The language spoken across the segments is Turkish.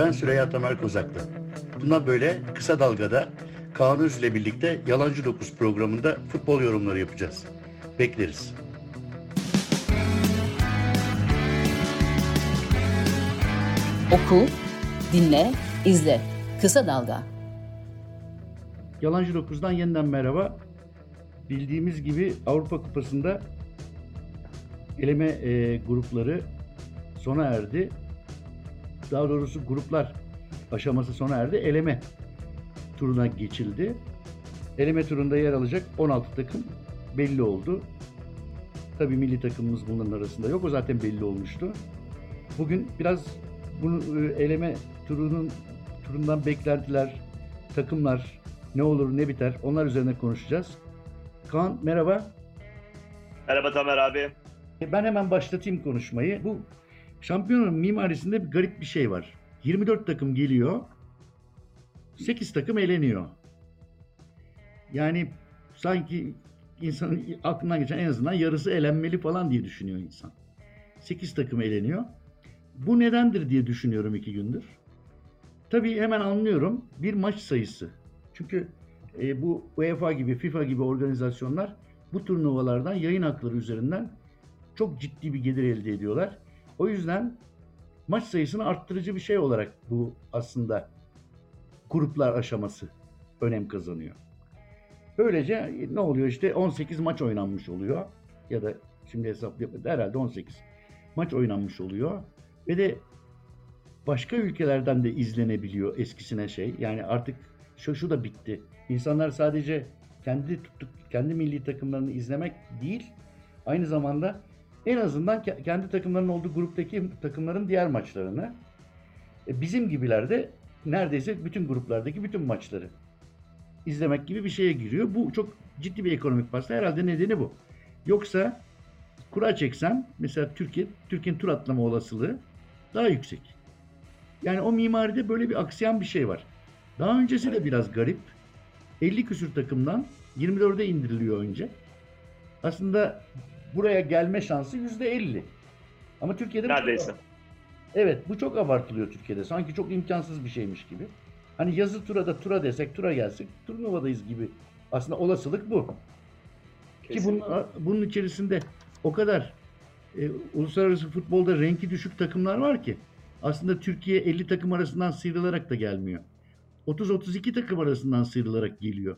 Ben Süreyya Tamer Kozaklı. Bundan böyle kısa dalgada Kaan Öz ile birlikte Yalancı Dokuz programında futbol yorumları yapacağız. Bekleriz. Oku, dinle, izle. Kısa Dalga. Yalancı Dokuz'dan yeniden merhaba. Bildiğimiz gibi Avrupa Kupası'nda eleme e, grupları sona erdi. Daha doğrusu gruplar aşaması sona erdi. Eleme turuna geçildi. Eleme turunda yer alacak 16 takım belli oldu. Tabii milli takımımız bunların arasında yok. O zaten belli olmuştu. Bugün biraz bunu e, eleme turunun turundan beklentiler, takımlar ne olur ne biter onlar üzerine konuşacağız. Kaan merhaba. Merhaba Tamer abi. Ben hemen başlatayım konuşmayı. Bu şampiyonun mimarisinde bir garip bir şey var. 24 takım geliyor. 8 takım eleniyor. Yani sanki insanın aklından geçen en azından yarısı elenmeli falan diye düşünüyor insan. 8 takım eleniyor. Bu nedendir diye düşünüyorum iki gündür. Tabii hemen anlıyorum. Bir maç sayısı. Çünkü e, bu UEFA gibi, FIFA gibi organizasyonlar bu turnuvalardan yayın hakları üzerinden çok ciddi bir gelir elde ediyorlar. O yüzden maç sayısını arttırıcı bir şey olarak bu aslında gruplar aşaması önem kazanıyor. Böylece ne oluyor işte 18 maç oynanmış oluyor ya da şimdi hesaplayamadım herhalde 18 maç oynanmış oluyor ve de başka ülkelerden de izlenebiliyor eskisine şey. Yani artık şu şu da bitti. İnsanlar sadece kendi tuttuk kendi milli takımlarını izlemek değil, aynı zamanda en azından kendi takımlarının olduğu gruptaki takımların diğer maçlarını e, bizim gibiler de neredeyse bütün gruplardaki bütün maçları izlemek gibi bir şeye giriyor. Bu çok ciddi bir ekonomik pasta. Herhalde nedeni bu. Yoksa kura çeksem mesela Türkiye Türkiye'nin tur atlama olasılığı daha yüksek. Yani o mimaride böyle bir aksayan bir şey var. Daha öncesi de biraz garip. 50 küsür takımdan 24'e indiriliyor önce. Aslında buraya gelme şansı %50. Ama Türkiye'de Neredeyse. Evet bu çok abartılıyor Türkiye'de. Sanki çok imkansız bir şeymiş gibi. Hani yazı tura da tura desek tura gelsek turnuvadayız gibi. Aslında olasılık bu. Kesinlikle. Ki bunun, bunun içerisinde o kadar e, uluslararası futbolda renki düşük takımlar var ki aslında Türkiye 50 takım arasından sıyrılarak da gelmiyor. 30-32 takım arasından sıyrılarak geliyor.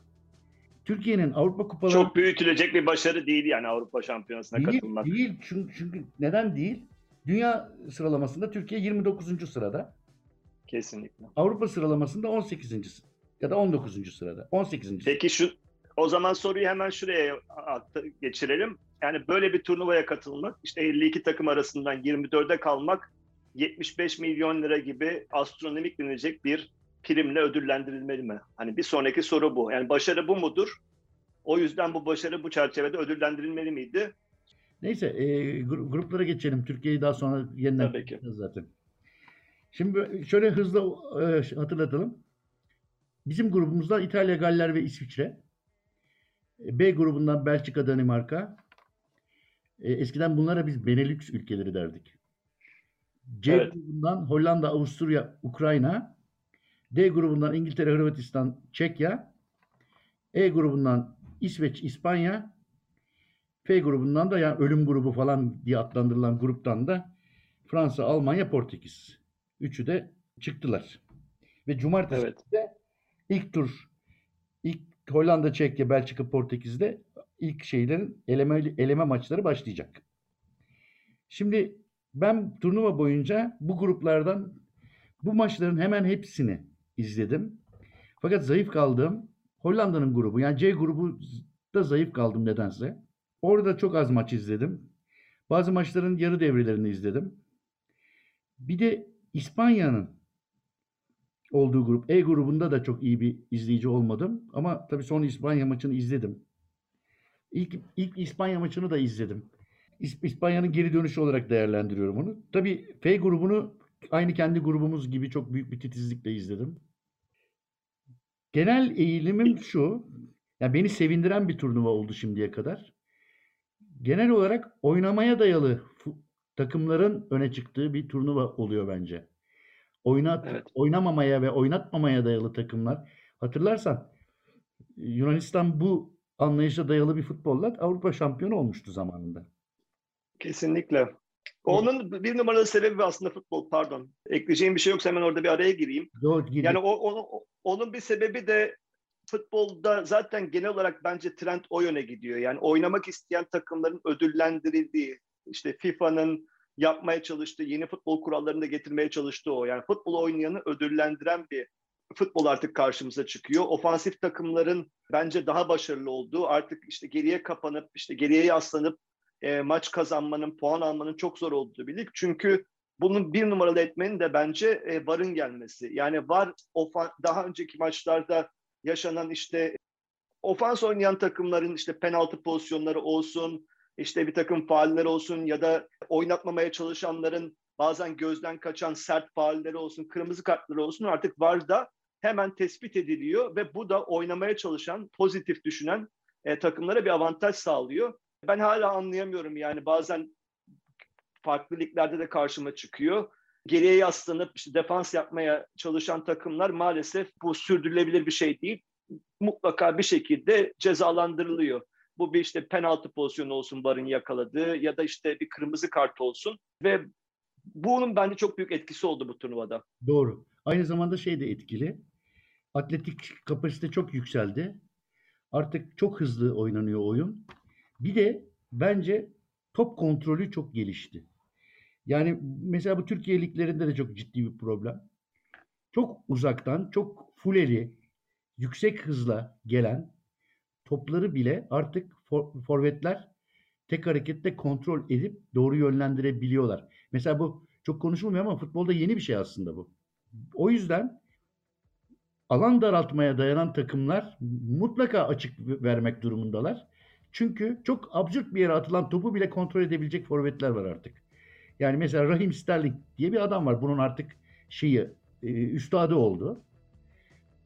Türkiye'nin Avrupa kupaları Çok büyütülecek bir başarı değil yani Avrupa Şampiyonası'na değil, katılmak. değil. Çünkü, çünkü neden değil? Dünya sıralamasında Türkiye 29. sırada. Kesinlikle. Avrupa sıralamasında 18. ya da 19. sırada. 18. Peki şu o zaman soruyu hemen şuraya geçirelim. Yani böyle bir turnuvaya katılmak, işte 52 takım arasından 24'e kalmak 75 milyon lira gibi astronomik denilecek bir primle ödüllendirilmeli mi? Hani bir sonraki soru bu. Yani başarı bu mudur? O yüzden bu başarı bu çerçevede ödüllendirilmeli miydi? Neyse e, gru- gruplara geçelim. Türkiye'yi daha sonra yeniden Tabii ki. zaten. Şimdi şöyle hızlı e, hatırlatalım. Bizim grubumuzda İtalya, Galler ve İsviçre. E, B grubundan Belçika, Danimarka. E, eskiden bunlara biz Benelux ülkeleri derdik. C Evet. grubundan Hollanda, Avusturya, Ukrayna. D grubundan İngiltere, Hırvatistan, Çekya. E grubundan İsveç, İspanya. F grubundan da yani ölüm grubu falan diye adlandırılan gruptan da Fransa, Almanya, Portekiz. Üçü de çıktılar. Ve cumartesi Evet. de ilk tur ilk Hollanda, Çekya, Belçika, Portekiz'de ilk şeylerin eleme, eleme maçları başlayacak. Şimdi ben turnuva boyunca bu gruplardan bu maçların hemen hepsini izledim. Fakat zayıf kaldığım Hollanda'nın grubu yani C grubu da zayıf kaldım nedense. Orada çok az maç izledim. Bazı maçların yarı devrelerini izledim. Bir de İspanya'nın olduğu grup E grubunda da çok iyi bir izleyici olmadım. Ama tabii son İspanya maçını izledim. İlk, ilk İspanya maçını da izledim. İs- İspanya'nın geri dönüşü olarak değerlendiriyorum onu. Tabii F grubunu aynı kendi grubumuz gibi çok büyük bir titizlikle izledim. Genel eğilimim şu. Ya beni sevindiren bir turnuva oldu şimdiye kadar. Genel olarak oynamaya dayalı takımların öne çıktığı bir turnuva oluyor bence. Oynat, Evet. oynamamaya ve oynatmamaya dayalı takımlar. Hatırlarsan Yunanistan bu anlayışa dayalı bir futbolla Avrupa şampiyonu olmuştu zamanında. Kesinlikle. Onun bir numaralı sebebi aslında futbol pardon. Ekleyeceğim bir şey yoksa hemen orada bir araya gireyim. Girdi. Yani o, onu- onun bir sebebi de futbolda zaten genel olarak bence trend o yöne gidiyor. Yani oynamak isteyen takımların ödüllendirildiği, işte FIFA'nın yapmaya çalıştığı, yeni futbol kurallarını da getirmeye çalıştığı o. Yani futbol oynayanı ödüllendiren bir futbol artık karşımıza çıkıyor. Ofansif takımların bence daha başarılı olduğu, artık işte geriye kapanıp, işte geriye yaslanıp e, maç kazanmanın, puan almanın çok zor olduğu bir lig. Çünkü bunun bir numaralı etmenin de bence e, VAR'ın gelmesi. Yani VAR daha önceki maçlarda yaşanan işte ofans oynayan takımların işte penaltı pozisyonları olsun, işte bir takım fauller olsun ya da oynatmamaya çalışanların bazen gözden kaçan sert faulleri olsun, kırmızı kartları olsun artık VAR'da hemen tespit ediliyor ve bu da oynamaya çalışan, pozitif düşünen e, takımlara bir avantaj sağlıyor. Ben hala anlayamıyorum yani bazen farklı liglerde de karşıma çıkıyor. Geriye yaslanıp işte defans yapmaya çalışan takımlar maalesef bu sürdürülebilir bir şey değil. Mutlaka bir şekilde cezalandırılıyor. Bu bir işte penaltı pozisyonu olsun Barın yakaladığı ya da işte bir kırmızı kart olsun ve bunun bence çok büyük etkisi oldu bu turnuvada. Doğru. Aynı zamanda şey de etkili. Atletik kapasite çok yükseldi. Artık çok hızlı oynanıyor oyun. Bir de bence top kontrolü çok gelişti. Yani mesela bu Türkiye liglerinde de çok ciddi bir problem. Çok uzaktan, çok fuleli, yüksek hızla gelen topları bile artık for- forvetler tek harekette kontrol edip doğru yönlendirebiliyorlar. Mesela bu çok konuşulmuyor ama futbolda yeni bir şey aslında bu. O yüzden alan daraltmaya dayanan takımlar mutlaka açık vermek durumundalar. Çünkü çok absürt bir yere atılan topu bile kontrol edebilecek forvetler var artık. Yani mesela Raheem Sterling diye bir adam var. Bunun artık şeyi e, üstadı oldu.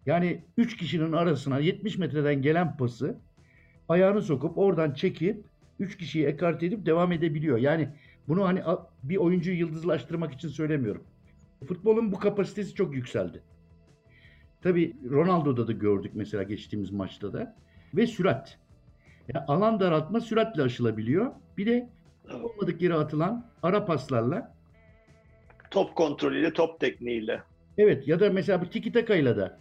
Yani 3 kişinin arasına 70 metreden gelen pası ayağını sokup oradan çekip 3 kişiyi ekart edip devam edebiliyor. Yani bunu hani bir oyuncuyu yıldızlaştırmak için söylemiyorum. Futbolun bu kapasitesi çok yükseldi. Tabii Ronaldo'da da gördük mesela geçtiğimiz maçta da. Ve sürat. Yani alan daraltma süratle aşılabiliyor. Bir de olmadık yere atılan ara paslarla Top kontrolüyle, top tekniğiyle. Evet ya da mesela bu tiki takayla da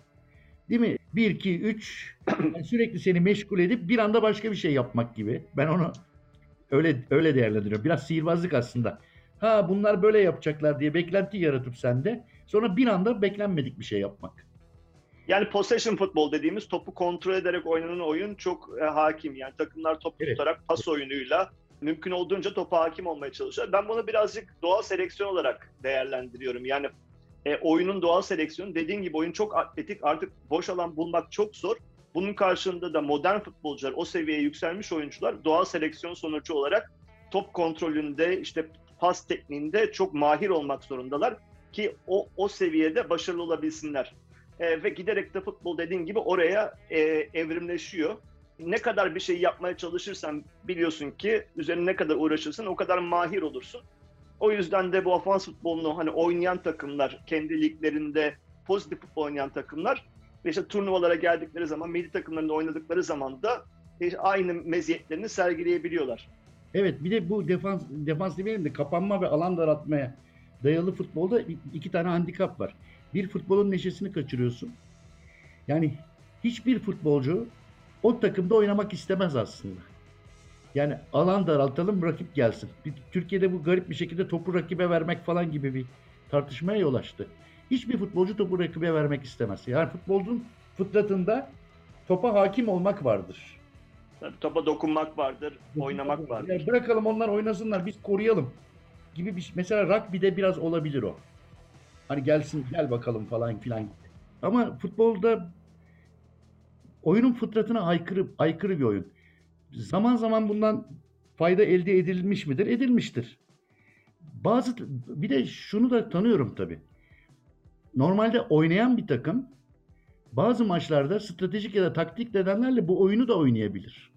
değil mi? 1 2 3 yani sürekli seni meşgul edip bir anda başka bir şey yapmak gibi. Ben onu öyle öyle değerlendiriyorum. Biraz sihirbazlık aslında. Ha bunlar böyle yapacaklar diye beklenti yaratıp sende sonra bir anda beklenmedik bir şey yapmak. Yani possession futbol dediğimiz topu kontrol ederek oynanan oyun çok e, hakim. Yani takımlar topu Evet. tutarak pas oyunuyla mümkün olduğunca topa hakim olmaya çalışıyor. Ben bunu birazcık doğal seleksiyon olarak değerlendiriyorum. Yani e, oyunun doğal seleksiyonu dediğin gibi oyun çok atletik artık boş alan bulmak çok zor. Bunun karşılığında da modern futbolcular o seviyeye yükselmiş oyuncular doğal seleksiyon sonucu olarak top kontrolünde işte pas tekniğinde çok mahir olmak zorundalar ki o o seviyede başarılı olabilsinler. E, ve giderek de futbol dediğin gibi oraya e, evrimleşiyor. Ne kadar bir şey yapmaya çalışırsan biliyorsun ki üzerine ne kadar uğraşırsan o kadar mahir olursun. O yüzden de bu ofans futbolunu hani oynayan takımlar, kendi liglerinde pozitif futbol oynayan takımlar ve işte turnuvalara geldikleri zaman, milli takımlarında oynadıkları zaman da e, aynı meziyetlerini sergileyebiliyorlar. Evet bir de bu defans defans demeyelim de kapanma ve alan daraltmaya dayalı futbolda iki tane handikap var. Bir futbolun neşesini kaçırıyorsun. Yani hiçbir futbolcu o takımda oynamak istemez aslında. Yani alan daraltalım rakip gelsin. Bir- Türkiye'de bu garip bir şekilde topu rakibe vermek falan gibi bir tartışmaya yol açtı. Hiçbir futbolcu topu rakibe vermek istemez. Yani futbolcunun fıtratında topa hakim olmak vardır. Tabii topa dokunmak vardır, oynamak vardır. Yani bırakalım onlar oynasınlar biz koruyalım gibi bir şey. Mesela rugby'de biraz olabilir o. Hani gelsin gel bakalım falan filan. Ama futbolda oyunun fıtratına aykırı aykırı bir oyun. Zaman zaman bundan fayda elde edilmiş midir? Edilmiştir. Bazı bir de şunu da tanıyorum tabii. Normalde oynayan bir takım bazı maçlarda stratejik ya da taktik nedenlerle bu oyunu da oynayabilir.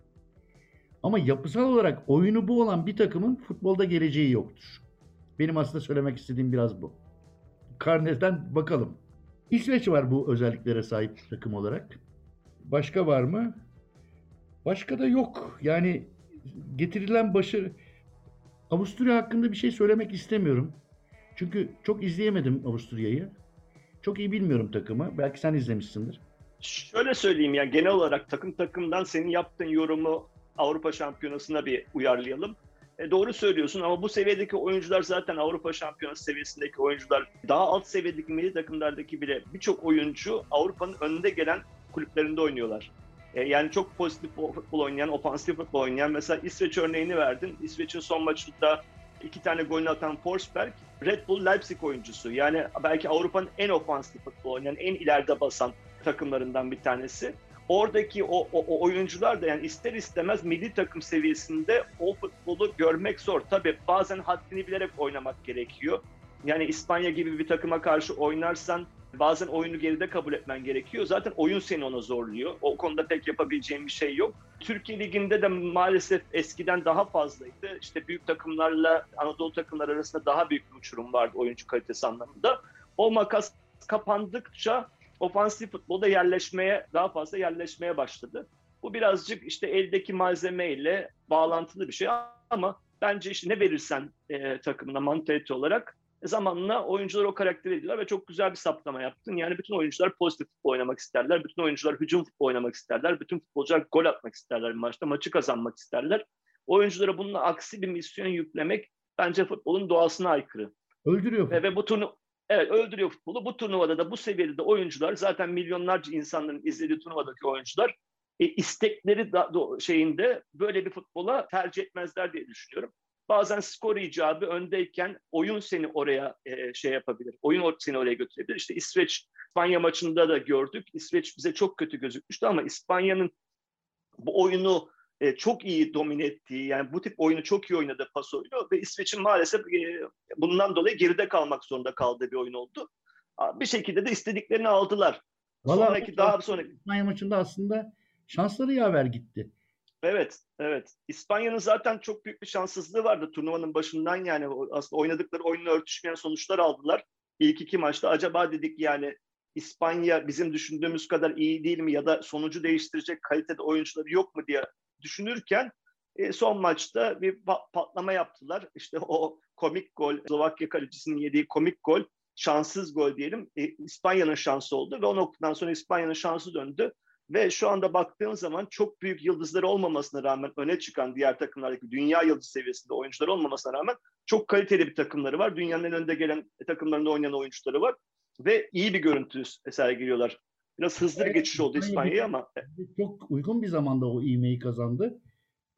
Ama yapısal olarak oyunu bu olan bir takımın futbolda geleceği yoktur. Benim aslında söylemek istediğim biraz bu. Karneden bakalım. İsveç var bu özelliklere sahip takım olarak. Başka var mı? Başka da yok. Yani getirilen başarı... Avusturya hakkında bir şey söylemek istemiyorum. Çünkü çok izleyemedim Avusturya'yı. Çok iyi bilmiyorum takımı. Belki sen izlemişsindir. Şöyle söyleyeyim ya genel olarak takım takımdan senin yaptığın yorumu Avrupa Şampiyonası'na bir uyarlayalım. E, doğru söylüyorsun ama bu seviyedeki oyuncular zaten Avrupa Şampiyonası seviyesindeki oyuncular. Daha alt seviyedeki milli takımlardaki bile birçok oyuncu Avrupa'nın önünde gelen kulüplerinde oynuyorlar. E, yani çok pozitif futbol oynayan, ofansif futbol oynayan. Mesela İsveç örneğini verdin. İsveç'in son maçında iki tane golünü atan Forsberg, Red Bull Leipzig oyuncusu. Yani belki Avrupa'nın en ofansif futbol oynayan, en ileride basan takımlarından bir tanesi. Oradaki o, o, o oyuncular da yani ister istemez milli takım seviyesinde o futbolu görmek zor. Tabii bazen haddini bilerek oynamak gerekiyor. Yani İspanya gibi bir takıma karşı oynarsan bazen oyunu geride kabul etmen gerekiyor. Zaten oyun seni ona zorluyor. O konuda pek yapabileceğim bir şey yok. Türkiye Ligi'nde de maalesef eskiden daha fazlaydı. İşte büyük takımlarla Anadolu takımları arasında daha büyük bir uçurum vardı oyuncu kalitesi anlamında. O makas kapandıkça ofansif futbolda yerleşmeye, daha fazla yerleşmeye başladı. Bu birazcık işte eldeki malzemeyle bağlantılı bir şey ama bence işte ne verirsen e, takımına mantalite olarak zamanla oyuncular o karakteri ediyorlar ve çok güzel bir saptama yaptın. Yani bütün oyuncular pozitif futbol oynamak isterler. Bütün oyuncular hücum futbol oynamak isterler. Bütün futbolcular gol atmak isterler bir maçta. Maçı kazanmak isterler. Oyunculara bununla aksi bir misyon yüklemek bence futbolun doğasına aykırı. Öldürüyor. Ve, ve bu turnu Evet öldürüyor futbolu. Bu turnuvada da bu seviyede de oyuncular zaten milyonlarca insanların izlediği turnuvadaki oyuncular e, istekleri da, do, şeyinde böyle bir futbola tercih etmezler diye düşünüyorum. Bazen skor icabı öndeyken oyun seni oraya e, şey yapabilir. Oyun seni oraya götürebilir. İşte İsveç İspanya maçında da gördük. İsveç bize çok kötü gözükmüştü ama İspanya'nın bu oyunu e, çok iyi domine ettiği yani bu tip oyunu çok iyi oynadı pas oyunu ve İsveç'in maalesef e, bundan dolayı geride kalmak zorunda kaldığı bir oyun oldu. Bir şekilde de istediklerini aldılar. Vallahi sonraki daha sonraki İspanya maçında aslında şansları yaver gitti. Evet, evet. İspanya'nın zaten çok büyük bir şanssızlığı vardı turnuvanın başından yani aslında oynadıkları oyunla örtüşmeyen sonuçlar aldılar. İlk iki maçta acaba dedik yani İspanya bizim düşündüğümüz kadar iyi değil mi ya da sonucu değiştirecek kalitede oyuncuları yok mu diye düşünürken e, son maçta bir patlama yaptılar. İşte o komik gol, Slovakya kalecisinin yediği komik gol, şanssız gol diyelim. E, İspanya'nın şansı oldu ve o noktadan sonra İspanya'nın şansı döndü. Ve şu anda baktığın zaman çok büyük yıldızları olmamasına rağmen öne çıkan diğer takımlardaki dünya yıldız seviyesinde oyuncular olmamasına rağmen çok kaliteli bir takımları var. Dünyanın en önde gelen takımlarında oynayan oyuncuları var. Ve iyi bir görüntü sergiliyorlar. Biraz hızlı bir geçiş oldu İspanya'ya ama. Çok uygun bir zamanda o ivmeyi kazandı.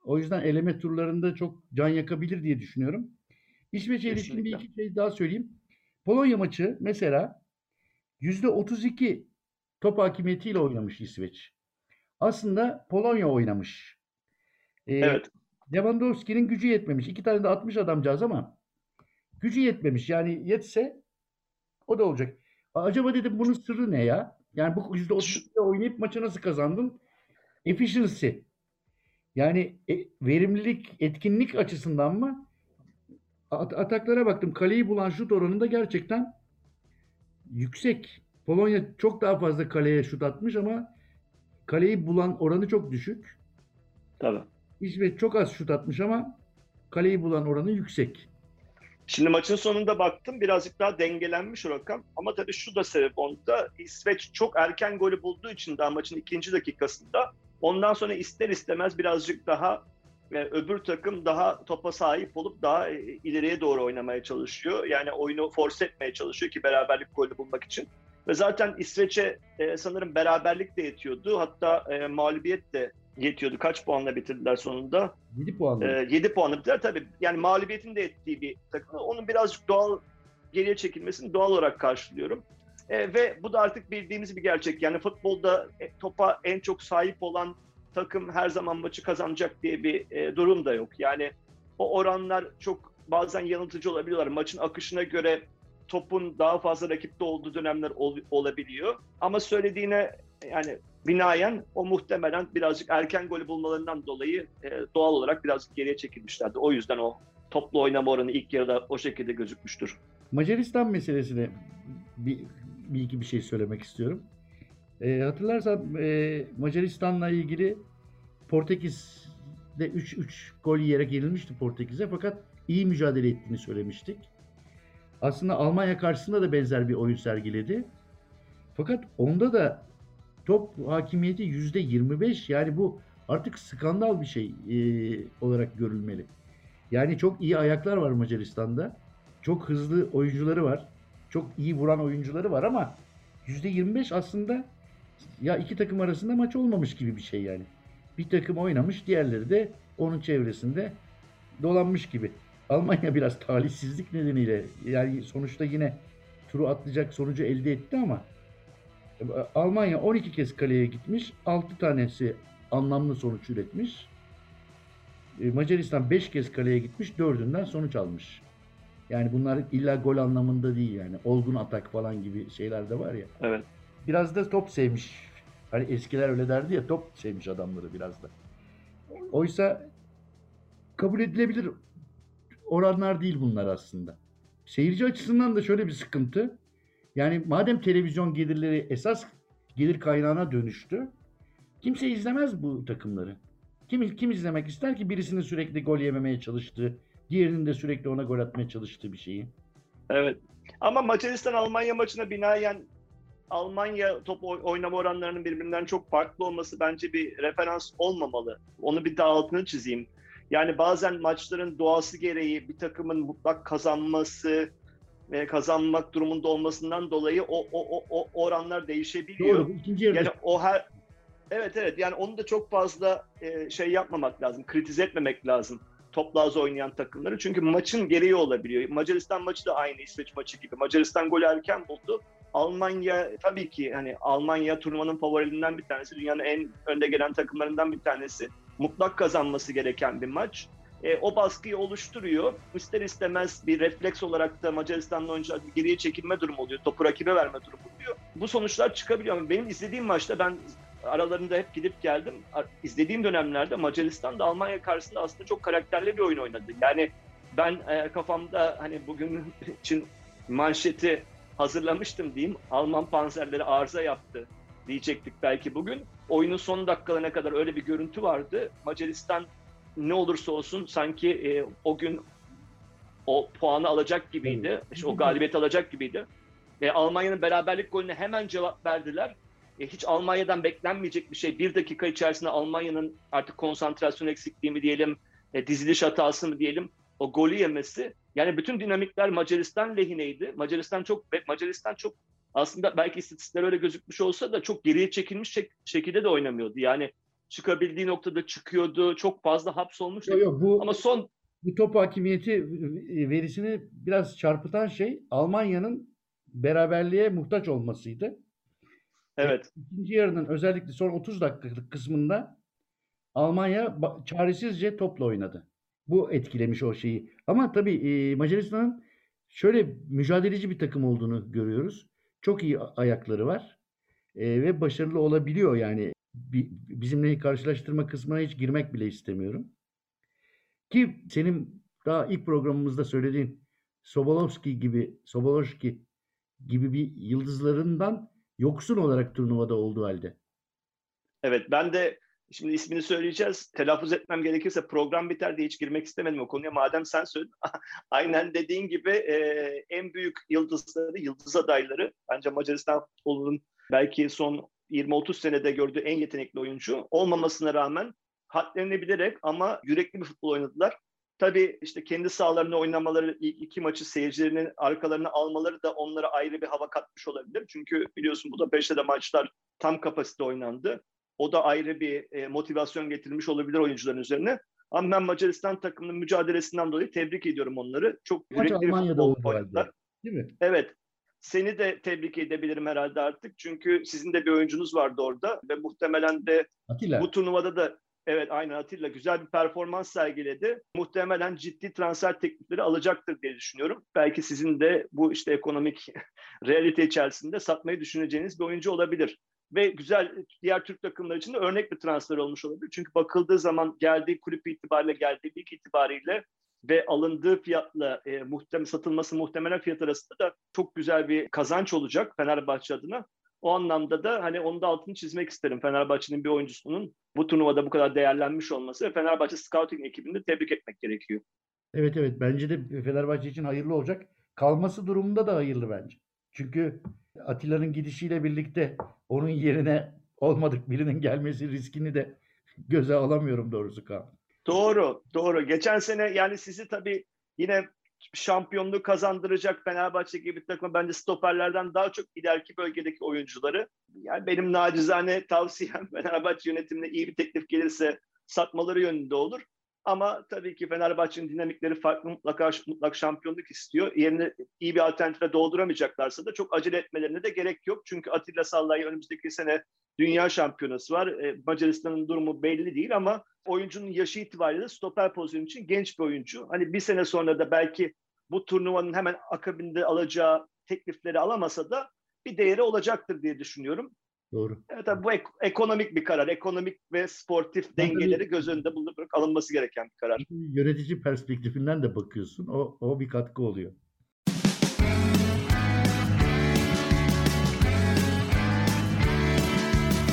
O yüzden eleme turlarında çok can yakabilir diye düşünüyorum. İsveç'e ilişkin bir iki şey daha söyleyeyim. Polonya maçı mesela %32 top hakimiyetiyle oynamış İsveç. Aslında Polonya oynamış. Ee, evet. Lewandowski'nin gücü yetmemiş. İki tane de atmış adamcağız ama gücü yetmemiş. Yani yetse o da olacak. Acaba dedim bunun sırrı ne ya? Yani bu %30'da oynayıp maçı nasıl kazandın? Efficiency. Yani e, verimlilik, etkinlik açısından mı? At- ataklara baktım. Kaleyi bulan şut oranında gerçekten yüksek. Polonya çok daha fazla kaleye şut atmış ama kaleyi bulan oranı çok düşük. Tabii. İsveç çok az şut atmış ama kaleyi bulan oranı yüksek. Şimdi maçın sonunda baktım birazcık daha dengelenmiş o rakam. Ama tabii şu da sebep onda. İsveç çok erken golü bulduğu için daha maçın ikinci dakikasında ondan sonra ister istemez birazcık daha yani e, öbür takım daha topa sahip olup daha e, ileriye doğru oynamaya çalışıyor. Yani oyunu force etmeye çalışıyor ki beraberlik golü bulmak için. Ve zaten İsveç'e e, sanırım beraberlik de yetiyordu. Hatta e, mağlubiyet de yetiyordu. Kaç puanla bitirdiler sonunda? 7 puanla. Ee, 7 puanla bitirdiler. Tabii yani mağlubiyetin de ettiği bir takım. Onun birazcık doğal geriye çekilmesini doğal olarak karşılıyorum. E, ve bu da artık bildiğimiz bir gerçek. Yani futbolda e, topa en çok sahip olan takım her zaman maçı kazanacak diye bir e, durum da yok. Yani o oranlar çok bazen yanıltıcı olabiliyorlar. Maçın akışına göre topun daha fazla rakipte olduğu dönemler ol, olabiliyor. Ama söylediğine yani binaen o muhtemelen birazcık erken golü bulmalarından dolayı e, doğal olarak birazcık geriye çekilmişlerdi. O yüzden o toplu oynama oranı ilk yarıda o şekilde gözükmüştür. Macaristan meselesine bir, bir iki bir şey söylemek istiyorum. E, hatırlarsan e, Macaristan'la ilgili Portekiz'de 3-3 gol yiyerek yenilmişti Portekiz'e fakat iyi mücadele ettiğini söylemiştik. Aslında Almanya karşısında da benzer bir oyun sergiledi. Fakat onda da top hakimiyeti yüzde 25 yani bu artık skandal bir şey e, olarak görülmeli. Yani çok iyi ayaklar var Macaristan'da. Çok hızlı oyuncuları var. Çok iyi vuran oyuncuları var ama yüzde 25 aslında ya iki takım arasında maç olmamış gibi bir şey yani. Bir takım oynamış, diğerleri de onun çevresinde dolanmış gibi. Almanya biraz talihsizlik nedeniyle yani sonuçta yine turu atlayacak sonucu elde etti ama Almanya 12 kez kaleye gitmiş. 6 tanesi anlamlı sonuç üretmiş. E, Macaristan 5 kez kaleye gitmiş. 4'ünden sonuç almış. Yani bunlar illa gol anlamında değil yani. Olgun atak falan gibi şeyler de var ya. Evet. Biraz da top sevmiş. Hani eskiler öyle derdi ya top sevmiş adamları biraz da. Oysa kabul edilebilir oranlar değil bunlar aslında. Seyirci açısından da şöyle bir sıkıntı. Yani madem televizyon gelirleri esas gelir kaynağına dönüştü. Kimse izlemez bu takımları. Kim, kim izlemek ister ki birisinin sürekli gol yememeye çalıştığı, diğerinin de sürekli ona gol atmaya çalıştığı bir şeyi. Evet. Ama Macaristan-Almanya maçına binaen Almanya top oynama oranlarının birbirinden çok farklı olması bence bir referans olmamalı. Onu bir daha altını çizeyim. Yani bazen maçların doğası gereği bir takımın mutlak kazanması, ve kazanmak durumunda olmasından dolayı o, o, o, o oranlar değişebiliyor. Doğru. İkinci yarıda. Yani o her Evet evet yani onu da çok fazla e, şey yapmamak lazım, kritize etmemek lazım topla az oynayan takımları. Çünkü maçın gereği olabiliyor. Macaristan maçı da aynı İsveç maçı gibi. Macaristan gol erken buldu. Almanya tabii ki hani Almanya turnuvanın favorilerinden bir tanesi. Dünyanın en önde gelen takımlarından bir tanesi. Mutlak kazanması gereken bir maç. E, o baskıyı oluşturuyor. İster istemez bir refleks olarak da Macaristan'ın oyuncular geriye çekilme durumu oluyor. Topu rakibe verme durumu oluyor. Bu sonuçlar çıkabiliyor. Ama benim izlediğim maçta ben aralarında hep gidip geldim. İzlediğim dönemlerde Macaristan da Almanya karşısında aslında çok karakterli bir oyun oynadı. Yani ben e, kafamda hani bugün için manşeti hazırlamıştım diyeyim. Alman panzerleri arıza yaptı diyecektik belki bugün. Oyunun son dakikalarına kadar öyle bir görüntü vardı. Macaristan ne olursa olsun sanki e, o gün o puanı alacak gibiydi. İşte o galibiyet alacak gibiydi. E, Almanya'nın beraberlik golüne hemen cevap verdiler. E, hiç Almanya'dan beklenmeyecek bir şey. Bir dakika içerisinde Almanya'nın artık konsantrasyon eksikliği mi diyelim, e, diziliş hatası mı diyelim, o golü yemesi. Yani bütün dinamikler Macaristan lehineydi. Macaristan çok Macaristan çok aslında belki istatistikler öyle gözükmüş olsa da çok geriye çekilmiş şek- şekilde de oynamıyordu. Yani çıkabildiği noktada çıkıyordu. Çok fazla hapsolmuştu. Yok, yok, bu, Ama son bu top hakimiyeti verisini biraz çarpıtan şey Almanya'nın beraberliğe muhtaç olmasıydı. Evet. İkinci yarının özellikle son 30 dakikalık kısmında Almanya çaresizce topla oynadı. Bu etkilemiş o şeyi. Ama tabii e, Macaristan'ın şöyle mücadeleci bir takım olduğunu görüyoruz. Çok iyi ayakları var. E, ve başarılı olabiliyor yani bizimle karşılaştırma kısmına hiç girmek bile istemiyorum. Ki senin daha ilk programımızda söylediğin Sobolovski gibi, Sobolovski gibi bir yıldızlarından yoksun olarak turnuvada olduğu halde. Evet ben de şimdi ismini söyleyeceğiz. Telaffuz etmem gerekirse program biter diye hiç girmek istemedim o konuya. Madem sen söyledin. Aynen dediğin gibi e, en büyük yıldızları, yıldız adayları bence Macaristan futbolunun belki son 20-30 senede gördüğü en yetenekli oyuncu olmamasına rağmen hadlerini bilerek ama yürekli bir futbol oynadılar. Tabii işte kendi sahalarında oynamaları, ilk iki maçı seyircilerinin arkalarına almaları da onlara ayrı bir hava katmış olabilir. Çünkü biliyorsun bu da de maçlar tam kapasite oynandı. O da ayrı bir e, motivasyon getirmiş olabilir oyuncuların üzerine. Ama ben Macaristan takımının mücadelesinden dolayı tebrik ediyorum onları. Çok yürekli bir futbol oynadılar. Değil mi? Evet. Seni de tebrik edebilirim herhalde artık. Çünkü sizin de bir oyuncunuz vardı orada ve muhtemelen de Atilla. bu turnuvada da evet aynı Atilla güzel bir performans sergiledi. Muhtemelen ciddi transfer teklifleri alacaktır diye düşünüyorum. Belki sizin de bu işte ekonomik realite içerisinde satmayı düşüneceğiniz bir oyuncu olabilir. Ve güzel diğer Türk takımları için de örnek bir transfer olmuş olabilir. Çünkü bakıldığı zaman geldiği kulüp itibariyle, geldiği lig itibariyle ve alındığı fiyatla e, muhtem satılması muhtemelen fiyat arasında da çok güzel bir kazanç olacak Fenerbahçe adına. O anlamda da hani onun da altını çizmek isterim. Fenerbahçe'nin bir oyuncusunun bu turnuvada bu kadar değerlenmiş olması ve Fenerbahçe scouting ekibini de tebrik etmek gerekiyor. Evet evet bence de Fenerbahçe için hayırlı olacak. Kalması durumunda da hayırlı bence. Çünkü Atilla'nın gidişiyle birlikte onun yerine olmadık birinin gelmesi riskini de göze alamıyorum doğrusu Kaan. Doğru, doğru. Geçen sene yani sizi tabii yine şampiyonluğu kazandıracak Fenerbahçe gibi bir takım bence stoperlerden daha çok ileriki bölgedeki oyuncuları. Yani benim nacizane tavsiyem Fenerbahçe yönetimine iyi bir teklif gelirse satmaları yönünde olur. Ama tabii ki Fenerbahçe'nin dinamikleri farklı mutlaka mutlak şampiyonluk istiyor. Yerine iyi bir alternatife dolduramayacaklarsa da çok acele etmelerine de gerek yok. Çünkü Atilla Sallay önümüzdeki sene dünya şampiyonası var. E, Macaristan'ın durumu belli değil ama oyuncunun yaşı itibariyle stoper pozisyonu için genç bir oyuncu. Hani bir sene sonra da belki bu turnuvanın hemen akabinde alacağı teklifleri alamasa da bir değeri olacaktır diye düşünüyorum. Doğru. Evet tabii bu ek- ekonomik bir karar. Ekonomik ve sportif dengeleri göz önünde bulundurarak alınması gereken bir karar. Yönetici perspektifinden de bakıyorsun. O, o bir katkı oluyor.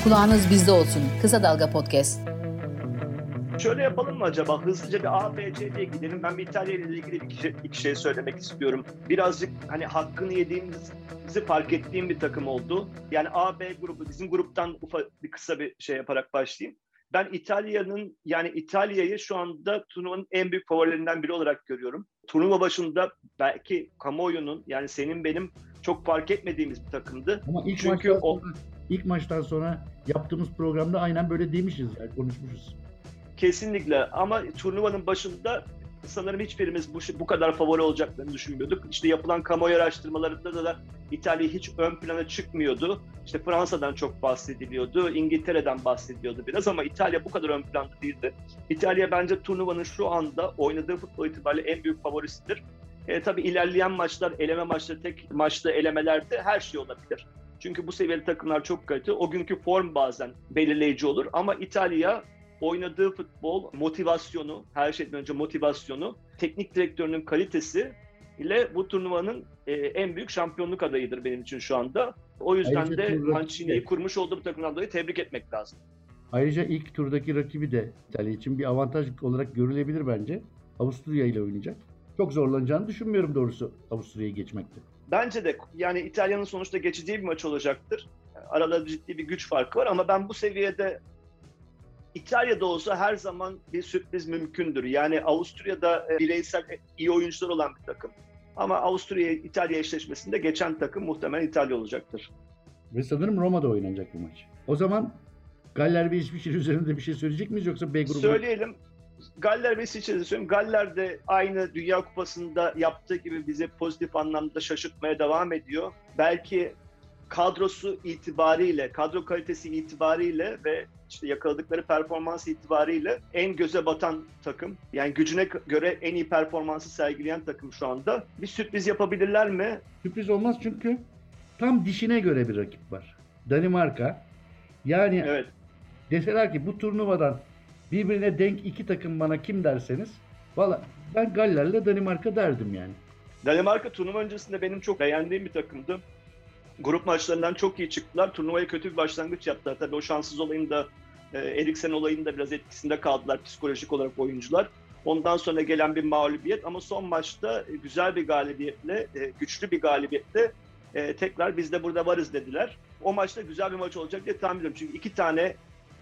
Kulağınız bizde olsun. Kısa Dalga Podcast. Şöyle yapalım mı acaba? Hızlıca bir A, B, C diye gidelim. Ben bir İtalya ile ilgili bir iki, iki şey söylemek istiyorum. Birazcık hani hakkını yediğimizi fark ettiğim bir takım oldu. Yani A, B grubu, bizim gruptan ufak bir kısa bir şey yaparak başlayayım. Ben İtalya'nın yani İtalya'yı şu anda turnuvanın en büyük favorilerinden biri olarak görüyorum. Turnuva başında belki kamuoyunun yani senin benim çok fark etmediğimiz bir takımdı. Ama ilk Çünkü maçtan o sonra, ilk maçtan sonra yaptığımız programda aynen böyle demişiz yani konuşmuşuz. Kesinlikle ama turnuvanın başında sanırım hiçbirimiz bu, bu kadar favori olacaklarını düşünmüyorduk. İşte yapılan kamuoyu araştırmalarında da, da İtalya hiç ön plana çıkmıyordu. İşte Fransa'dan çok bahsediliyordu, İngiltere'den bahsediliyordu biraz ama İtalya bu kadar ön planda değildi. İtalya bence turnuvanın şu anda oynadığı futbol itibariyle en büyük favorisidir. E, tabii ilerleyen maçlar, eleme maçları, tek maçta elemelerde her şey olabilir. Çünkü bu seviyeli takımlar çok kötü. O günkü form bazen belirleyici olur. Ama İtalya oynadığı futbol, motivasyonu, her şeyden önce motivasyonu, teknik direktörünün kalitesi ile bu turnuvanın e, en büyük şampiyonluk adayıdır benim için şu anda. O yüzden Ayrıca de Mancini'yi kurmuş olduğu bu takımdan dolayı tebrik etmek lazım. Ayrıca ilk turdaki rakibi de İtalya için bir avantaj olarak görülebilir bence. Avusturya ile oynayacak. Çok zorlanacağını düşünmüyorum doğrusu Avusturya'yı geçmekte. Bence de yani İtalya'nın sonuçta geçeceği bir maç olacaktır. Aralarında ciddi bir güç farkı var ama ben bu seviyede İtalya'da olsa her zaman bir sürpriz mümkündür. Yani Avusturya'da e, bireysel iyi oyuncular olan bir takım. Ama Avusturya İtalya eşleşmesinde geçen takım muhtemelen İtalya olacaktır. Ve sanırım Roma'da oynanacak bu maç. O zaman Galler ve İsviçre üzerinde bir şey söyleyecek miyiz yoksa B grubu? Söyleyelim. Galler ve İsviçre'de söyleyeyim. Galler de aynı Dünya Kupası'nda yaptığı gibi bizi pozitif anlamda şaşırtmaya devam ediyor. Belki kadrosu itibariyle, kadro kalitesi itibariyle ve işte yakaladıkları performans itibariyle en göze batan takım. Yani gücüne göre en iyi performansı sergileyen takım şu anda. Bir sürpriz yapabilirler mi? Sürpriz olmaz çünkü tam dişine göre bir rakip var. Danimarka. Yani Evet. deseler ki bu turnuvadan birbirine denk iki takım bana kim derseniz valla ben Galler'le Danimarka derdim yani. Danimarka turnuva öncesinde benim çok beğendiğim bir takımdı. Grup maçlarından çok iyi çıktılar. Turnuvaya kötü bir başlangıç yaptılar. Tabii o şanssız olayın da e, Eriksen olayının da biraz etkisinde kaldılar psikolojik olarak oyuncular. Ondan sonra gelen bir mağlubiyet ama son maçta e, güzel bir galibiyetle, e, güçlü bir galibiyetle e, tekrar biz de burada varız dediler. O maçta güzel bir maç olacak diye tahmin ediyorum. Çünkü iki tane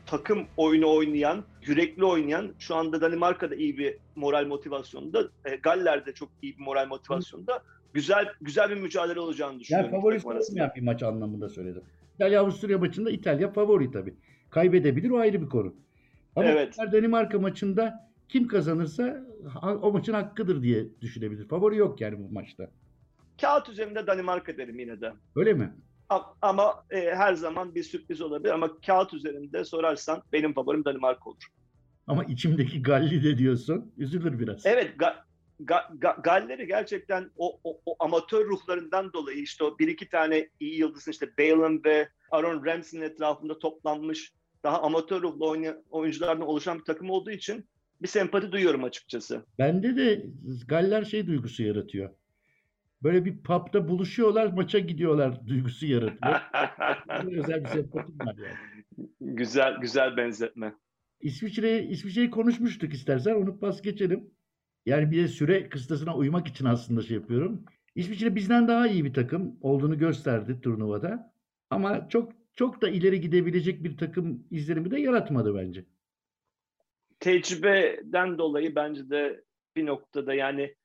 takım oyunu oynayan, yürekli oynayan, şu anda Danimarka'da iyi bir moral motivasyonunda, e, Galler'de çok iyi bir moral motivasyonunda güzel güzel bir mücadele olacağını Yani düşünüyorum. takım arasında. olmayan bir maç anlamında söyledim. İtalya Avusturya maçında İtalya favori tabii. Kaybedebilir o ayrı bir konu. Ama Evet. Danimarka maçında kim kazanırsa o maçın hakkıdır diye düşünebilir. Favori yok yani bu maçta. Kağıt üzerinde Danimarka derim yine de. Öyle mi? Ama e, her zaman bir sürpriz olabilir ama kağıt üzerinde sorarsan benim favorim Danimarka olur. Ama içimdeki Galli de diyorsun. Üzülür biraz. Evet Ga- Ga- Ga- Galler'i gerçekten o, o, o amatör ruhlarından dolayı işte o bir iki tane iyi yıldızın işte Bale'ın ve Aaron Ramsey'nin etrafında toplanmış daha amatör ruhlu oynayan oyunculardan oluşan bir takım olduğu için bir sempati duyuyorum açıkçası. Bende de Galler şey duygusu yaratıyor. Böyle bir pub'da buluşuyorlar, maça gidiyorlar duygusu yaratıyor. Özel bir sempatim var yani. güzel güzel benzetme. İsviçre İsviçre'yi konuşmuştuk istersen onu pas geçelim. Yani bir de süre kıstasına uymak için aslında şey yapıyorum. İsviçre bizden daha iyi bir takım olduğunu gösterdi turnuvada. Ama çok çok da ileri gidebilecek bir takım izlenimi de yaratmadı bence. Tecrübeden dolayı bence de bir noktada yani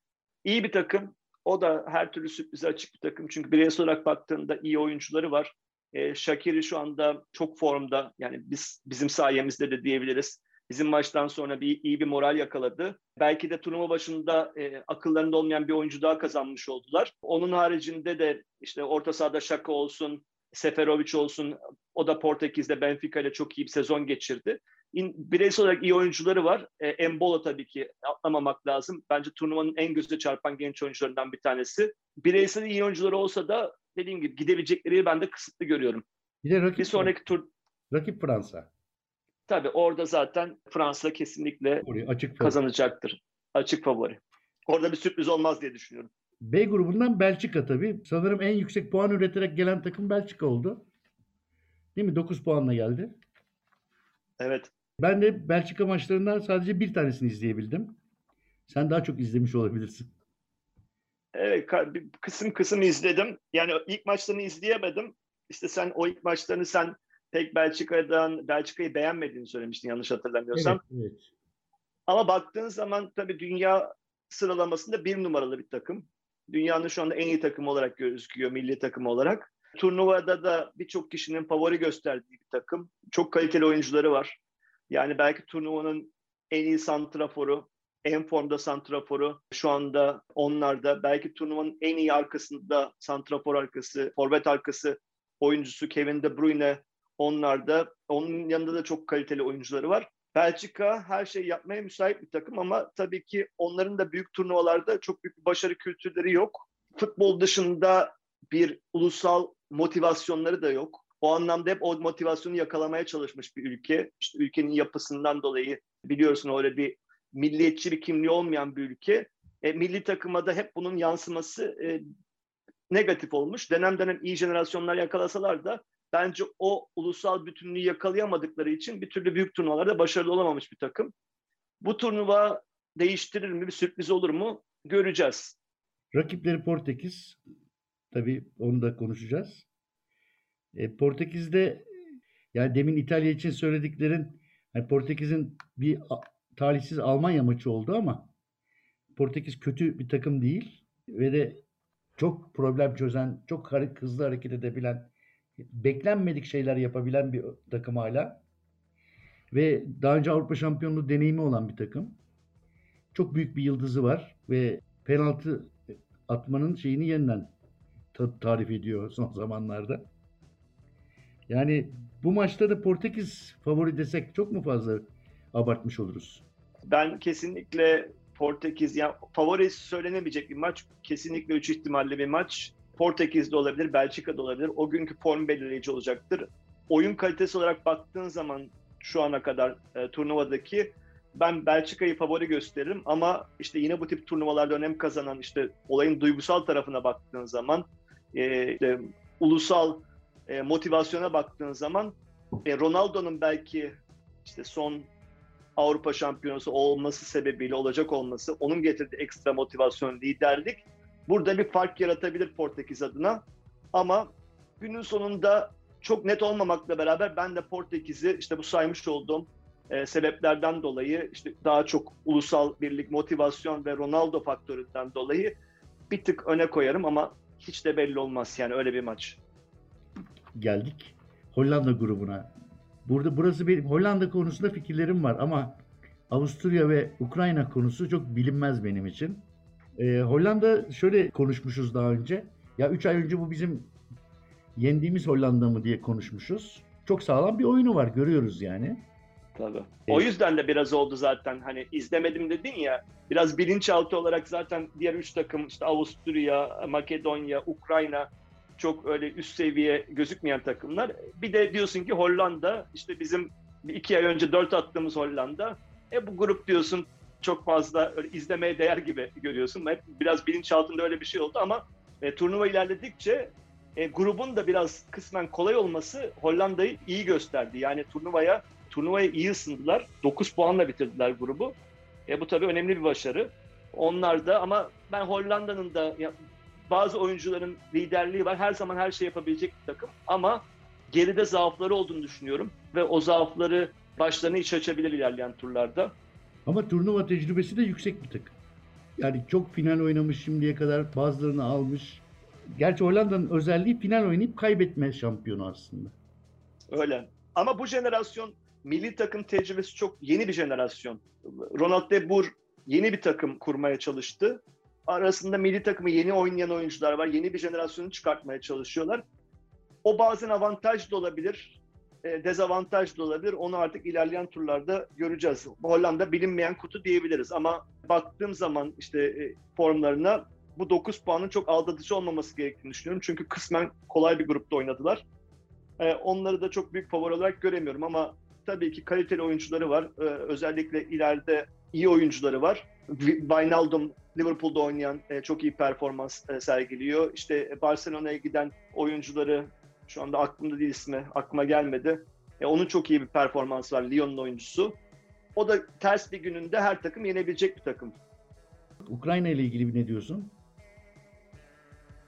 iyi bir takım. O da her türlü sürprize açık bir takım. Çünkü bireysel olarak baktığında iyi oyuncuları var. E, Shakiri şu anda çok formda. Yani biz bizim sayemizde de diyebiliriz. Bizim maçtan sonra bir iyi bir moral yakaladı. Belki de turnuva başında e, akıllarında olmayan bir oyuncu daha kazanmış oldular. Onun haricinde de işte orta sahada Şaka olsun, Seferovic olsun. O da Portekiz'de Benfica ile çok iyi bir sezon geçirdi. Bireysel olarak iyi oyuncuları var. E, Embola tabii ki atlamamak lazım. Bence turnuvanın en gözü çarpan genç oyuncularından bir tanesi. Bireysel iyi oyuncuları olsa da dediğim gibi gidebilecekleri ben de kısıtlı görüyorum. Bir de rakip, bir sonraki tur rakip Fransa. Tabii orada zaten Fransa kesinlikle açık kazanacaktır. Açık favori. Orada bir sürpriz olmaz diye düşünüyorum. B grubundan Belçika tabii. Sanırım en yüksek puan üreterek gelen takım Belçika oldu. Değil mi? 9 puanla geldi. Evet. Ben de Belçika maçlarından sadece bir tanesini izleyebildim. Sen daha çok izlemiş olabilirsin. Evet, kısım kısım izledim. Yani ilk maçlarını izleyemedim. İşte sen o ilk maçlarını sen pek Belçika'dan Belçika'yı beğenmediğini söylemiştin yanlış hatırlamıyorsam. Evet, evet. Ama baktığın zaman tabii dünya sıralamasında bir numaralı bir takım. Dünyanın şu anda en iyi takımı olarak gözüküyor milli takım olarak. Turnuvada da birçok kişinin favori gösterdiği bir takım. Çok kaliteli oyuncuları var. Yani belki turnuvanın en iyi santraforu, en formda santraforu şu anda onlarda. Belki turnuvanın en iyi arkasında santrafor arkası, forvet arkası oyuncusu Kevin De Bruyne onlarda. Onun yanında da çok kaliteli oyuncuları var. Belçika her şeyi yapmaya müsait bir takım ama tabii ki onların da büyük turnuvalarda çok büyük bir başarı kültürleri yok. Futbol dışında bir ulusal motivasyonları da yok. O anlamda hep o motivasyonu yakalamaya çalışmış bir ülke. İşte ülkenin yapısından dolayı biliyorsun öyle bir milliyetçi bir kimliği olmayan bir ülke. E, milli takıma da hep bunun yansıması e, negatif olmuş. Dönem dönem iyi jenerasyonlar yakalasalar da bence o ulusal bütünlüğü yakalayamadıkları için bir türlü büyük turnuvalarda başarılı olamamış bir takım. Bu turnuva değiştirir mi, bir sürpriz olur mu göreceğiz. Rakipleri Portekiz. Tabii onu da konuşacağız. E, Portekiz'de yani demin İtalya için söylediklerin yani Portekiz'in bir talihsiz Almanya maçı oldu ama Portekiz kötü bir takım değil ve de çok problem çözen, çok hızlı hareket edebilen, beklenmedik şeyler yapabilen bir takım hala. Ve daha önce Avrupa Şampiyonluğu deneyimi olan bir takım. Çok büyük bir yıldızı var ve penaltı atmanın şeyini yeniden tarif ediyor son zamanlarda. Yani bu maçta da Portekiz favori desek çok mu fazla abartmış oluruz? Ben kesinlikle Portekiz, yani favori söylenemeyecek bir maç. Kesinlikle üç ihtimalle bir maç. Portekiz'de olabilir, Belçika'da olabilir. O günkü form belirleyici olacaktır. Oyun kalitesi olarak baktığın zaman şu ana kadar e, turnuvadaki ben Belçika'yı favori gösteririm ama işte yine bu tip turnuvalarda önem kazanan işte olayın duygusal tarafına baktığın zaman e, işte, ulusal e, motivasyona baktığın zaman e, Ronaldo'nun belki işte son Avrupa şampiyonası olması sebebiyle olacak olması, onun getirdiği ekstra motivasyon, liderlik burada bir fark yaratabilir Portekiz adına. Ama günün sonunda çok net olmamakla beraber ben de Portekiz'i işte bu saymış olduğum e, sebeplerden dolayı işte daha çok ulusal birlik, motivasyon ve Ronaldo faktöründen dolayı bir tık öne koyarım ama hiç de belli olmaz yani öyle bir maç. Geldik Hollanda grubuna. Burada burası benim Hollanda konusunda fikirlerim var ama Avusturya ve Ukrayna konusu çok bilinmez benim için. Ee, Hollanda şöyle konuşmuşuz daha önce. Ya 3 ay önce bu bizim yendiğimiz Hollanda mı diye konuşmuşuz. Çok sağlam bir oyunu var görüyoruz yani. Tabii. O yüzden de biraz oldu zaten hani izlemedim dedin ya biraz bilinçaltı olarak zaten diğer üç takım işte Avusturya, Makedonya, Ukrayna çok öyle üst seviye gözükmeyen takımlar. Bir de diyorsun ki Hollanda işte bizim iki ay önce dört attığımız Hollanda E bu grup diyorsun çok fazla izlemeye değer gibi görüyorsun. Hep biraz bilinçaltında öyle bir şey oldu ama e, turnuva ilerledikçe e, grubun da biraz kısmen kolay olması Hollanda'yı iyi gösterdi. Yani turnuvaya turnuvaya iyi ısındılar. 9 puanla bitirdiler grubu. E, bu tabii önemli bir başarı. Onlar da ama ben Hollanda'nın da ya, bazı oyuncuların liderliği var. Her zaman her şey yapabilecek bir takım ama geride zaafları olduğunu düşünüyorum ve o zaafları başlarına iç açabilir ilerleyen turlarda. Ama turnuva tecrübesi de yüksek bir takım. Yani çok final oynamış şimdiye kadar bazılarını almış. Gerçi Hollanda'nın özelliği final oynayıp kaybetme şampiyonu aslında. Öyle. Ama bu jenerasyon milli takım tecrübesi çok yeni bir jenerasyon. Ronald de Boer yeni bir takım kurmaya çalıştı. Arasında milli takımı yeni oynayan oyuncular var. Yeni bir jenerasyonu çıkartmaya çalışıyorlar. O bazen avantaj da olabilir, e, olabilir. Onu artık ilerleyen turlarda göreceğiz. Hollanda bilinmeyen kutu diyebiliriz ama baktığım zaman işte e, formlarına bu 9 puanın çok aldatıcı olmaması gerektiğini düşünüyorum. Çünkü kısmen kolay bir grupta oynadılar. E, onları da çok büyük favori olarak göremiyorum ama tabii ki kaliteli oyuncuları var. E, özellikle ileride iyi oyuncuları var. Wijnaldum Liverpool'da oynayan e, çok iyi performans sergiliyor. İşte Barcelona'ya giden oyuncuları şu anda aklımda değil ismi, aklıma gelmedi. E, onun çok iyi bir performans var Lyon'un oyuncusu. O da ters bir gününde her takım yenebilecek bir takım. Ukrayna ile ilgili ne diyorsun?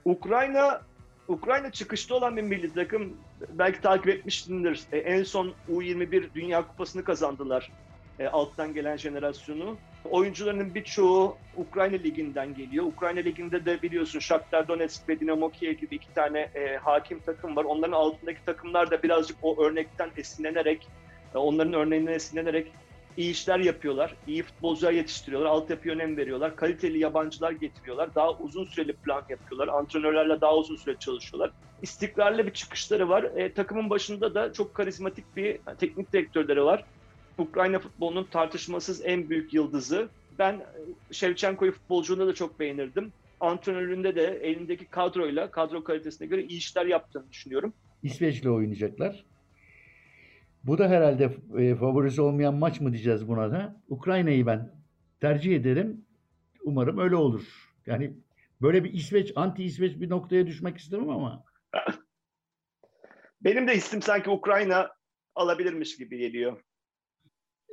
Ukrayna Ukrayna çıkışta olan bir milli takım. Belki takip etmişsindir. E, en son U21 Dünya Kupası'nı kazandılar. E, alttan gelen jenerasyonu. Oyuncularının birçoğu Ukrayna Ligi'nden geliyor. Ukrayna Ligi'nde de biliyorsun Shakhtar Donetsk ve Dinamo Kiev gibi iki tane e, hakim takım var. Onların altındaki takımlar da birazcık o örnekten esinlenerek, e, onların örneğinden esinlenerek iyi işler yapıyorlar. İyi futbolcular yetiştiriyorlar. Altyapıya önem veriyorlar. Kaliteli yabancılar getiriyorlar. Daha uzun süreli plan yapıyorlar. Antrenörlerle daha uzun süre çalışıyorlar. İstikrarlı bir çıkışları var. E, takımın başında da çok karizmatik bir teknik direktörleri var. Ukrayna futbolunun tartışmasız en büyük yıldızı. Ben Şevçenko'yu futbolculuğunda da çok beğenirdim. Antrenöründe de elindeki kadroyla, kadro kalitesine göre iyi işler yaptığını düşünüyorum. İsveç'le oynayacaklar. Bu da herhalde e, favorisi olmayan maç mı diyeceğiz buna da. Ukrayna'yı ben tercih ederim. Umarım öyle olur. Yani böyle bir İsveç, anti İsveç bir noktaya düşmek istemem ama. Benim de hissim sanki Ukrayna alabilirmiş gibi geliyor.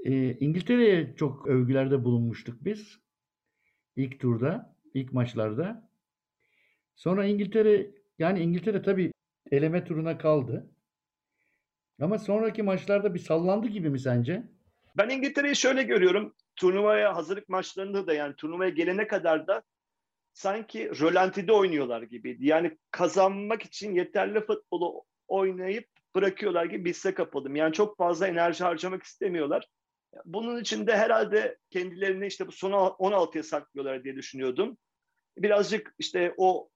E, İngiltere'ye çok övgülerde bulunmuştuk biz. İlk turda, ilk maçlarda. Sonra İngiltere, yani İngiltere tabii eleme turuna kaldı. Ama sonraki maçlarda bir sallandı gibi mi sence? Ben İngiltere'yi şöyle görüyorum. Turnuvaya hazırlık maçlarında da yani turnuvaya gelene kadar da sanki rölantide oynuyorlar gibiydi. Yani kazanmak için yeterli futbolu oynayıp bırakıyorlar gibi hisse kapıldım. Yani çok fazla enerji harcamak istemiyorlar. Bunun için de herhalde kendilerini işte bu son 16'ya saklıyorlar diye düşünüyordum. Birazcık işte o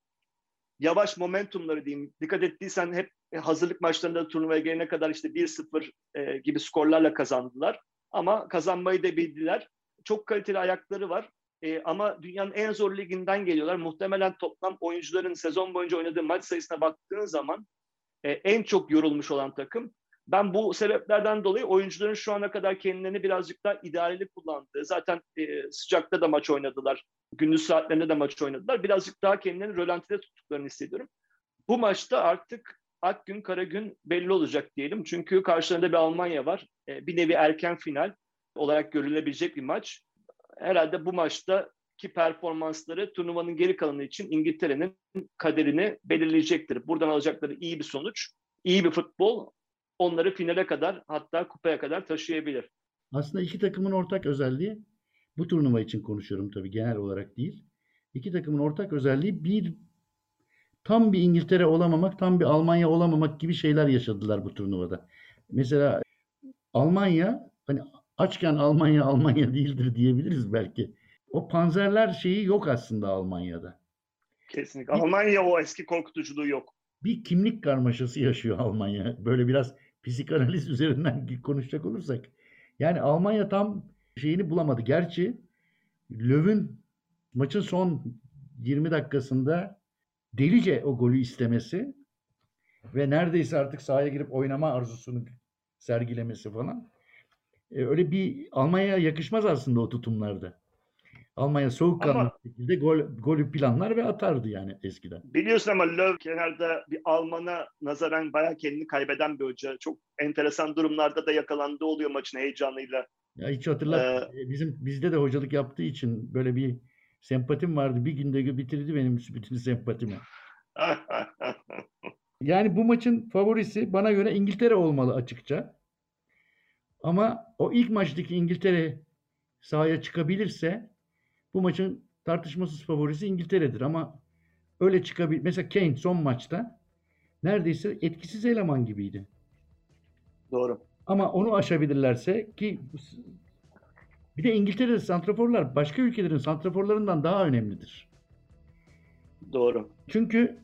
yavaş momentumları diyeyim. Dikkat ettiysen hep hazırlık maçlarında turnuvaya gelene kadar işte 1-0 e, gibi skorlarla kazandılar. Ama kazanmayı da bildiler. Çok kaliteli ayakları var. E, ama dünyanın en zor liginden geliyorlar. Muhtemelen toplam oyuncuların sezon boyunca oynadığı maç sayısına baktığın zaman e, en çok yorulmuş olan takım. Ben bu sebeplerden dolayı oyuncuların şu ana kadar kendilerini birazcık daha idareli kullandığı, zaten e, sıcakta da maç oynadılar, gündüz saatlerinde de maç oynadılar. Birazcık daha kendilerini rölantide tuttuklarını hissediyorum. Bu maçta artık ak gün kara gün belli olacak diyelim. Çünkü karşılarında bir Almanya var. E, bir nevi erken final olarak görülebilecek bir maç. Herhalde bu maçta ki performansları turnuvanın geri kalanı için İngiltere'nin kaderini belirleyecektir. Buradan alacakları iyi bir sonuç, iyi bir futbol onları finale kadar hatta kupaya kadar taşıyabilir. Aslında iki takımın ortak özelliği bu turnuva için konuşuyorum tabii genel olarak değil. İki takımın ortak özelliği bir tam bir İngiltere olamamak, tam bir Almanya olamamak gibi şeyler yaşadılar bu turnuvada. Mesela Almanya hani açken Almanya Almanya değildir diyebiliriz belki. O panzerler şeyi yok aslında Almanya'da. Kesinlikle. Almanya o eski korkutuculuğu yok. Bir kimlik karmaşası yaşıyor Almanya. Böyle biraz psikanaliz üzerinden konuşacak olursak. Yani Almanya tam şeyini bulamadı. Gerçi Löw'ün maçın son 20 dakikasında delice o golü istemesi ve neredeyse artık sahaya girip oynama arzusunu sergilemesi falan E, öyle bir Almanya'ya yakışmaz aslında o tutumlarda. Almanya soğukkanlı Ama- bir şekilde gol, golü planlar ve atardı yani eskiden. Biliyorsun ama Löw kenarda bir Alman'a nazaran bayağı kendini kaybeden bir hoca. Çok enteresan durumlarda da yakalandığı oluyor maçın heyecanıyla. Ya hiç hatırlat. E, Bizim bizde de hocalık yaptığı için böyle bir sempatim vardı. Bir günde bitirdi benim bütün sempatimi. Yani bu maçın favorisi bana göre İngiltere olmalı açıkça. Ama o ilk maçtaki İngiltere sahaya çıkabilirse bu maçın tartışmasız favorisi İngiltere'dir. Ama öyle çıkabil mesela Kane son maçta neredeyse etkisiz eleman gibiydi. Doğru. Ama onu aşabilirlerse ki bir de İngiltere'de santraforlar başka ülkelerin santraforlarından daha önemlidir. Doğru. Çünkü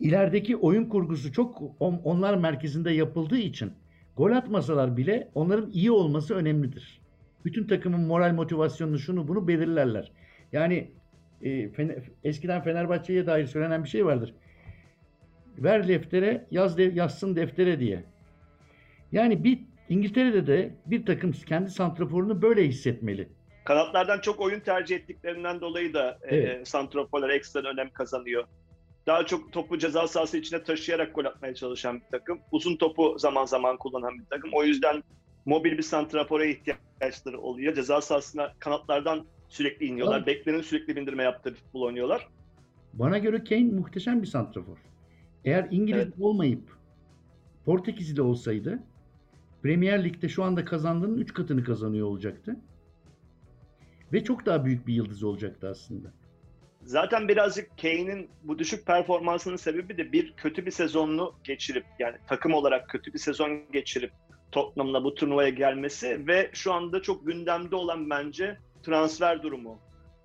ilerideki oyun kurgusu çok on- onlar merkezinde yapıldığı için gol atmasalar bile onların iyi olması önemlidir. Bütün takımın moral motivasyonunu şunu bunu belirlerler. Yani e, Fener- eskiden Fenerbahçe'ye dair söylenen bir şey vardır. Ver deftere, yaz de, yazsın deftere diye. Yani bir İngiltere'de de bir takım kendi santraforunu böyle hissetmeli. Kanatlardan çok oyun tercih ettiklerinden dolayı da Evet. e, santraforlar ekstra önem kazanıyor. Daha çok topu ceza sahası içine taşıyarak gol atmaya çalışan bir takım. Uzun topu zaman zaman kullanan bir takım. O yüzden mobil bir santrafora ihtiyaçları oluyor. Ceza sahasına kanatlardan sürekli iniyorlar. Tabii. Beklerin sürekli bindirme yaptığı futbol oynuyorlar. Bana göre Kane muhteşem bir santrafor. Eğer İngiliz Evet. olmayıp Portekizli olsaydı Premier Lig'de şu anda kazandığının 3 katını kazanıyor olacaktı. Ve çok daha büyük bir yıldız olacaktı aslında. Zaten birazcık Kane'in bu düşük performansının sebebi de bir kötü bir sezonunu geçirip yani takım olarak kötü bir sezon geçirip Tottenham'la bu turnuvaya gelmesi ve şu anda çok gündemde olan bence transfer durumu.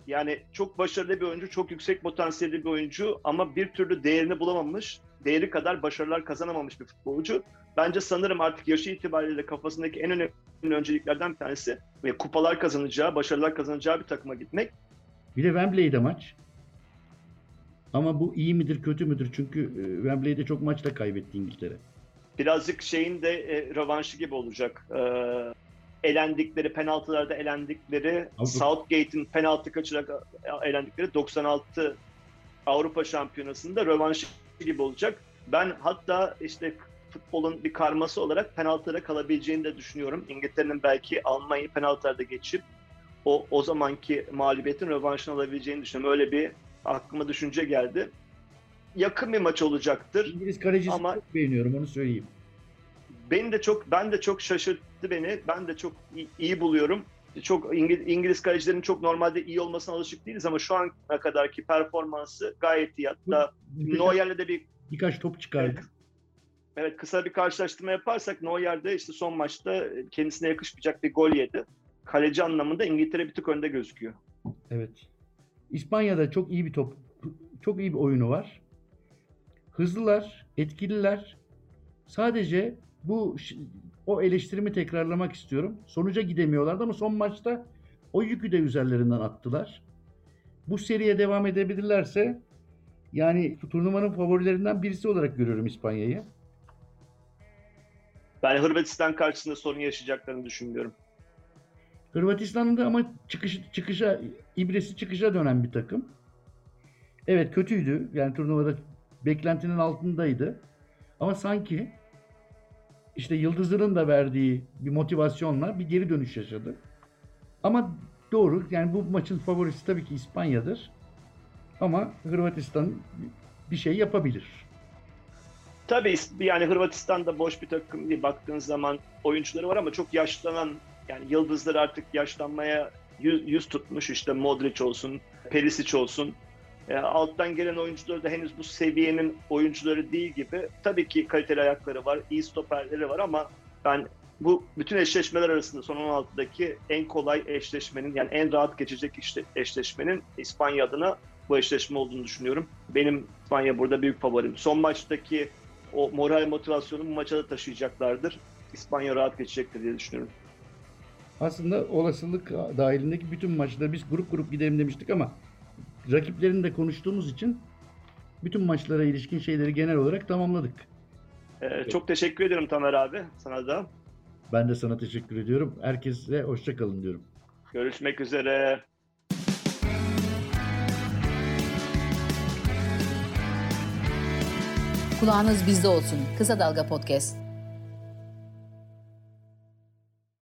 Yani çok başarılı bir oyuncu, çok yüksek potansiyelli bir oyuncu ama bir türlü değerini bulamamış, değeri kadar başarılar kazanamamış bir futbolcu. Bence sanırım artık yaşı itibariyle kafasındaki en önemli önceliklerden bir tanesi ve kupalar kazanacağı, başarılar kazanacağı bir takıma gitmek. Bir de Wembley'de maç. Ama bu iyi midir kötü müdür? Çünkü e, Wembley'de çok maçta kaybetti İngiltere. Birazcık şeyin de e, rövanşı gibi olacak. E, elendikleri, penaltılarda elendikleri, Southgate'in penaltı kaçırarak e, elendikleri 96 Avrupa Şampiyonası'nda rövanşı gibi olacak. Ben hatta işte futbolun bir karması olarak penaltılara kalabileceğini de düşünüyorum. İngiltere'nin belki Almanya'yı penaltılarda geçip o o zamanki mağlubiyetin rövanşını alabileceğini düşünüyorum. Öyle bir aklıma düşünce geldi. Yakın bir maç olacaktır. İngiliz kalecisi Ama- çok beğeniyorum onu söyleyeyim. Beni de çok ben de çok şaşırttı beni. Ben de çok iyi, iyi buluyorum. Çok İngiliz, İngiliz kalecilerin çok normalde iyi olmasına alışık değiliz ama şu ana kadarki performansı gayet iyi. Hatta Neuer'le de bir birkaç top çıkardı. Evet. kısa bir karşılaştırma yaparsak Neuer'de işte son maçta kendisine yakışmayacak bir gol yedi. Kaleci anlamında İngiltere bir tık önde gözüküyor. Evet. İspanya'da çok iyi bir top, çok iyi bir oyunu var. Hızlılar, etkililer. Sadece bu o eleştirimi tekrarlamak istiyorum. Sonuca gidemiyorlardı ama son maçta o yükü de üzerlerinden attılar. Bu seriye devam edebilirlerse yani turnuvanın favorilerinden birisi olarak görüyorum İspanya'yı. Ben Hırvatistan karşısında sorun yaşayacaklarını düşünmüyorum. Hırvatistan'ın da ama çıkış, çıkışa, ibresi çıkışa dönen bir takım. Evet kötüydü. Yani turnuvada beklentinin altındaydı. Ama sanki işte Yıldızların da verdiği bir motivasyonla bir geri dönüş yaşadı. Ama doğru yani bu maçın favorisi tabii ki İspanya'dır. Ama Hırvatistan bir şey yapabilir. Tabii yani Hırvatistan'da boş bir takım değil. Baktığın zaman oyuncuları var ama çok yaşlanan yani yıldızlar artık yaşlanmaya yüz, yüz tutmuş. İşte Modric olsun, Perisic olsun. E, alttan gelen oyuncuları da henüz bu seviyenin oyuncuları değil gibi. Tabii ki kaliteli ayakları var, iyi stoperleri var ama ben bu bütün eşleşmeler arasında son 16'daki en kolay eşleşmenin yani en rahat geçecek işte eşleşmenin İspanya adına bu eşleşme olduğunu düşünüyorum. Benim İspanya burada büyük favorim. Son maçtaki o moral motivasyonu bu maça da taşıyacaklardır. İspanya rahat geçecektir diye düşünüyorum. Aslında olasılık dahilindeki bütün maçları biz grup grup gidelim demiştik ama rakiplerini de konuştuğumuz için bütün maçlara ilişkin şeyleri genel olarak tamamladık. Ee, çok teşekkür ediyorum Tamer abi sana da. Ben de sana teşekkür ediyorum. Herkese hoşçakalın diyorum. Görüşmek üzere. Kulağınız bizde olsun. Kısa Dalga Podcast.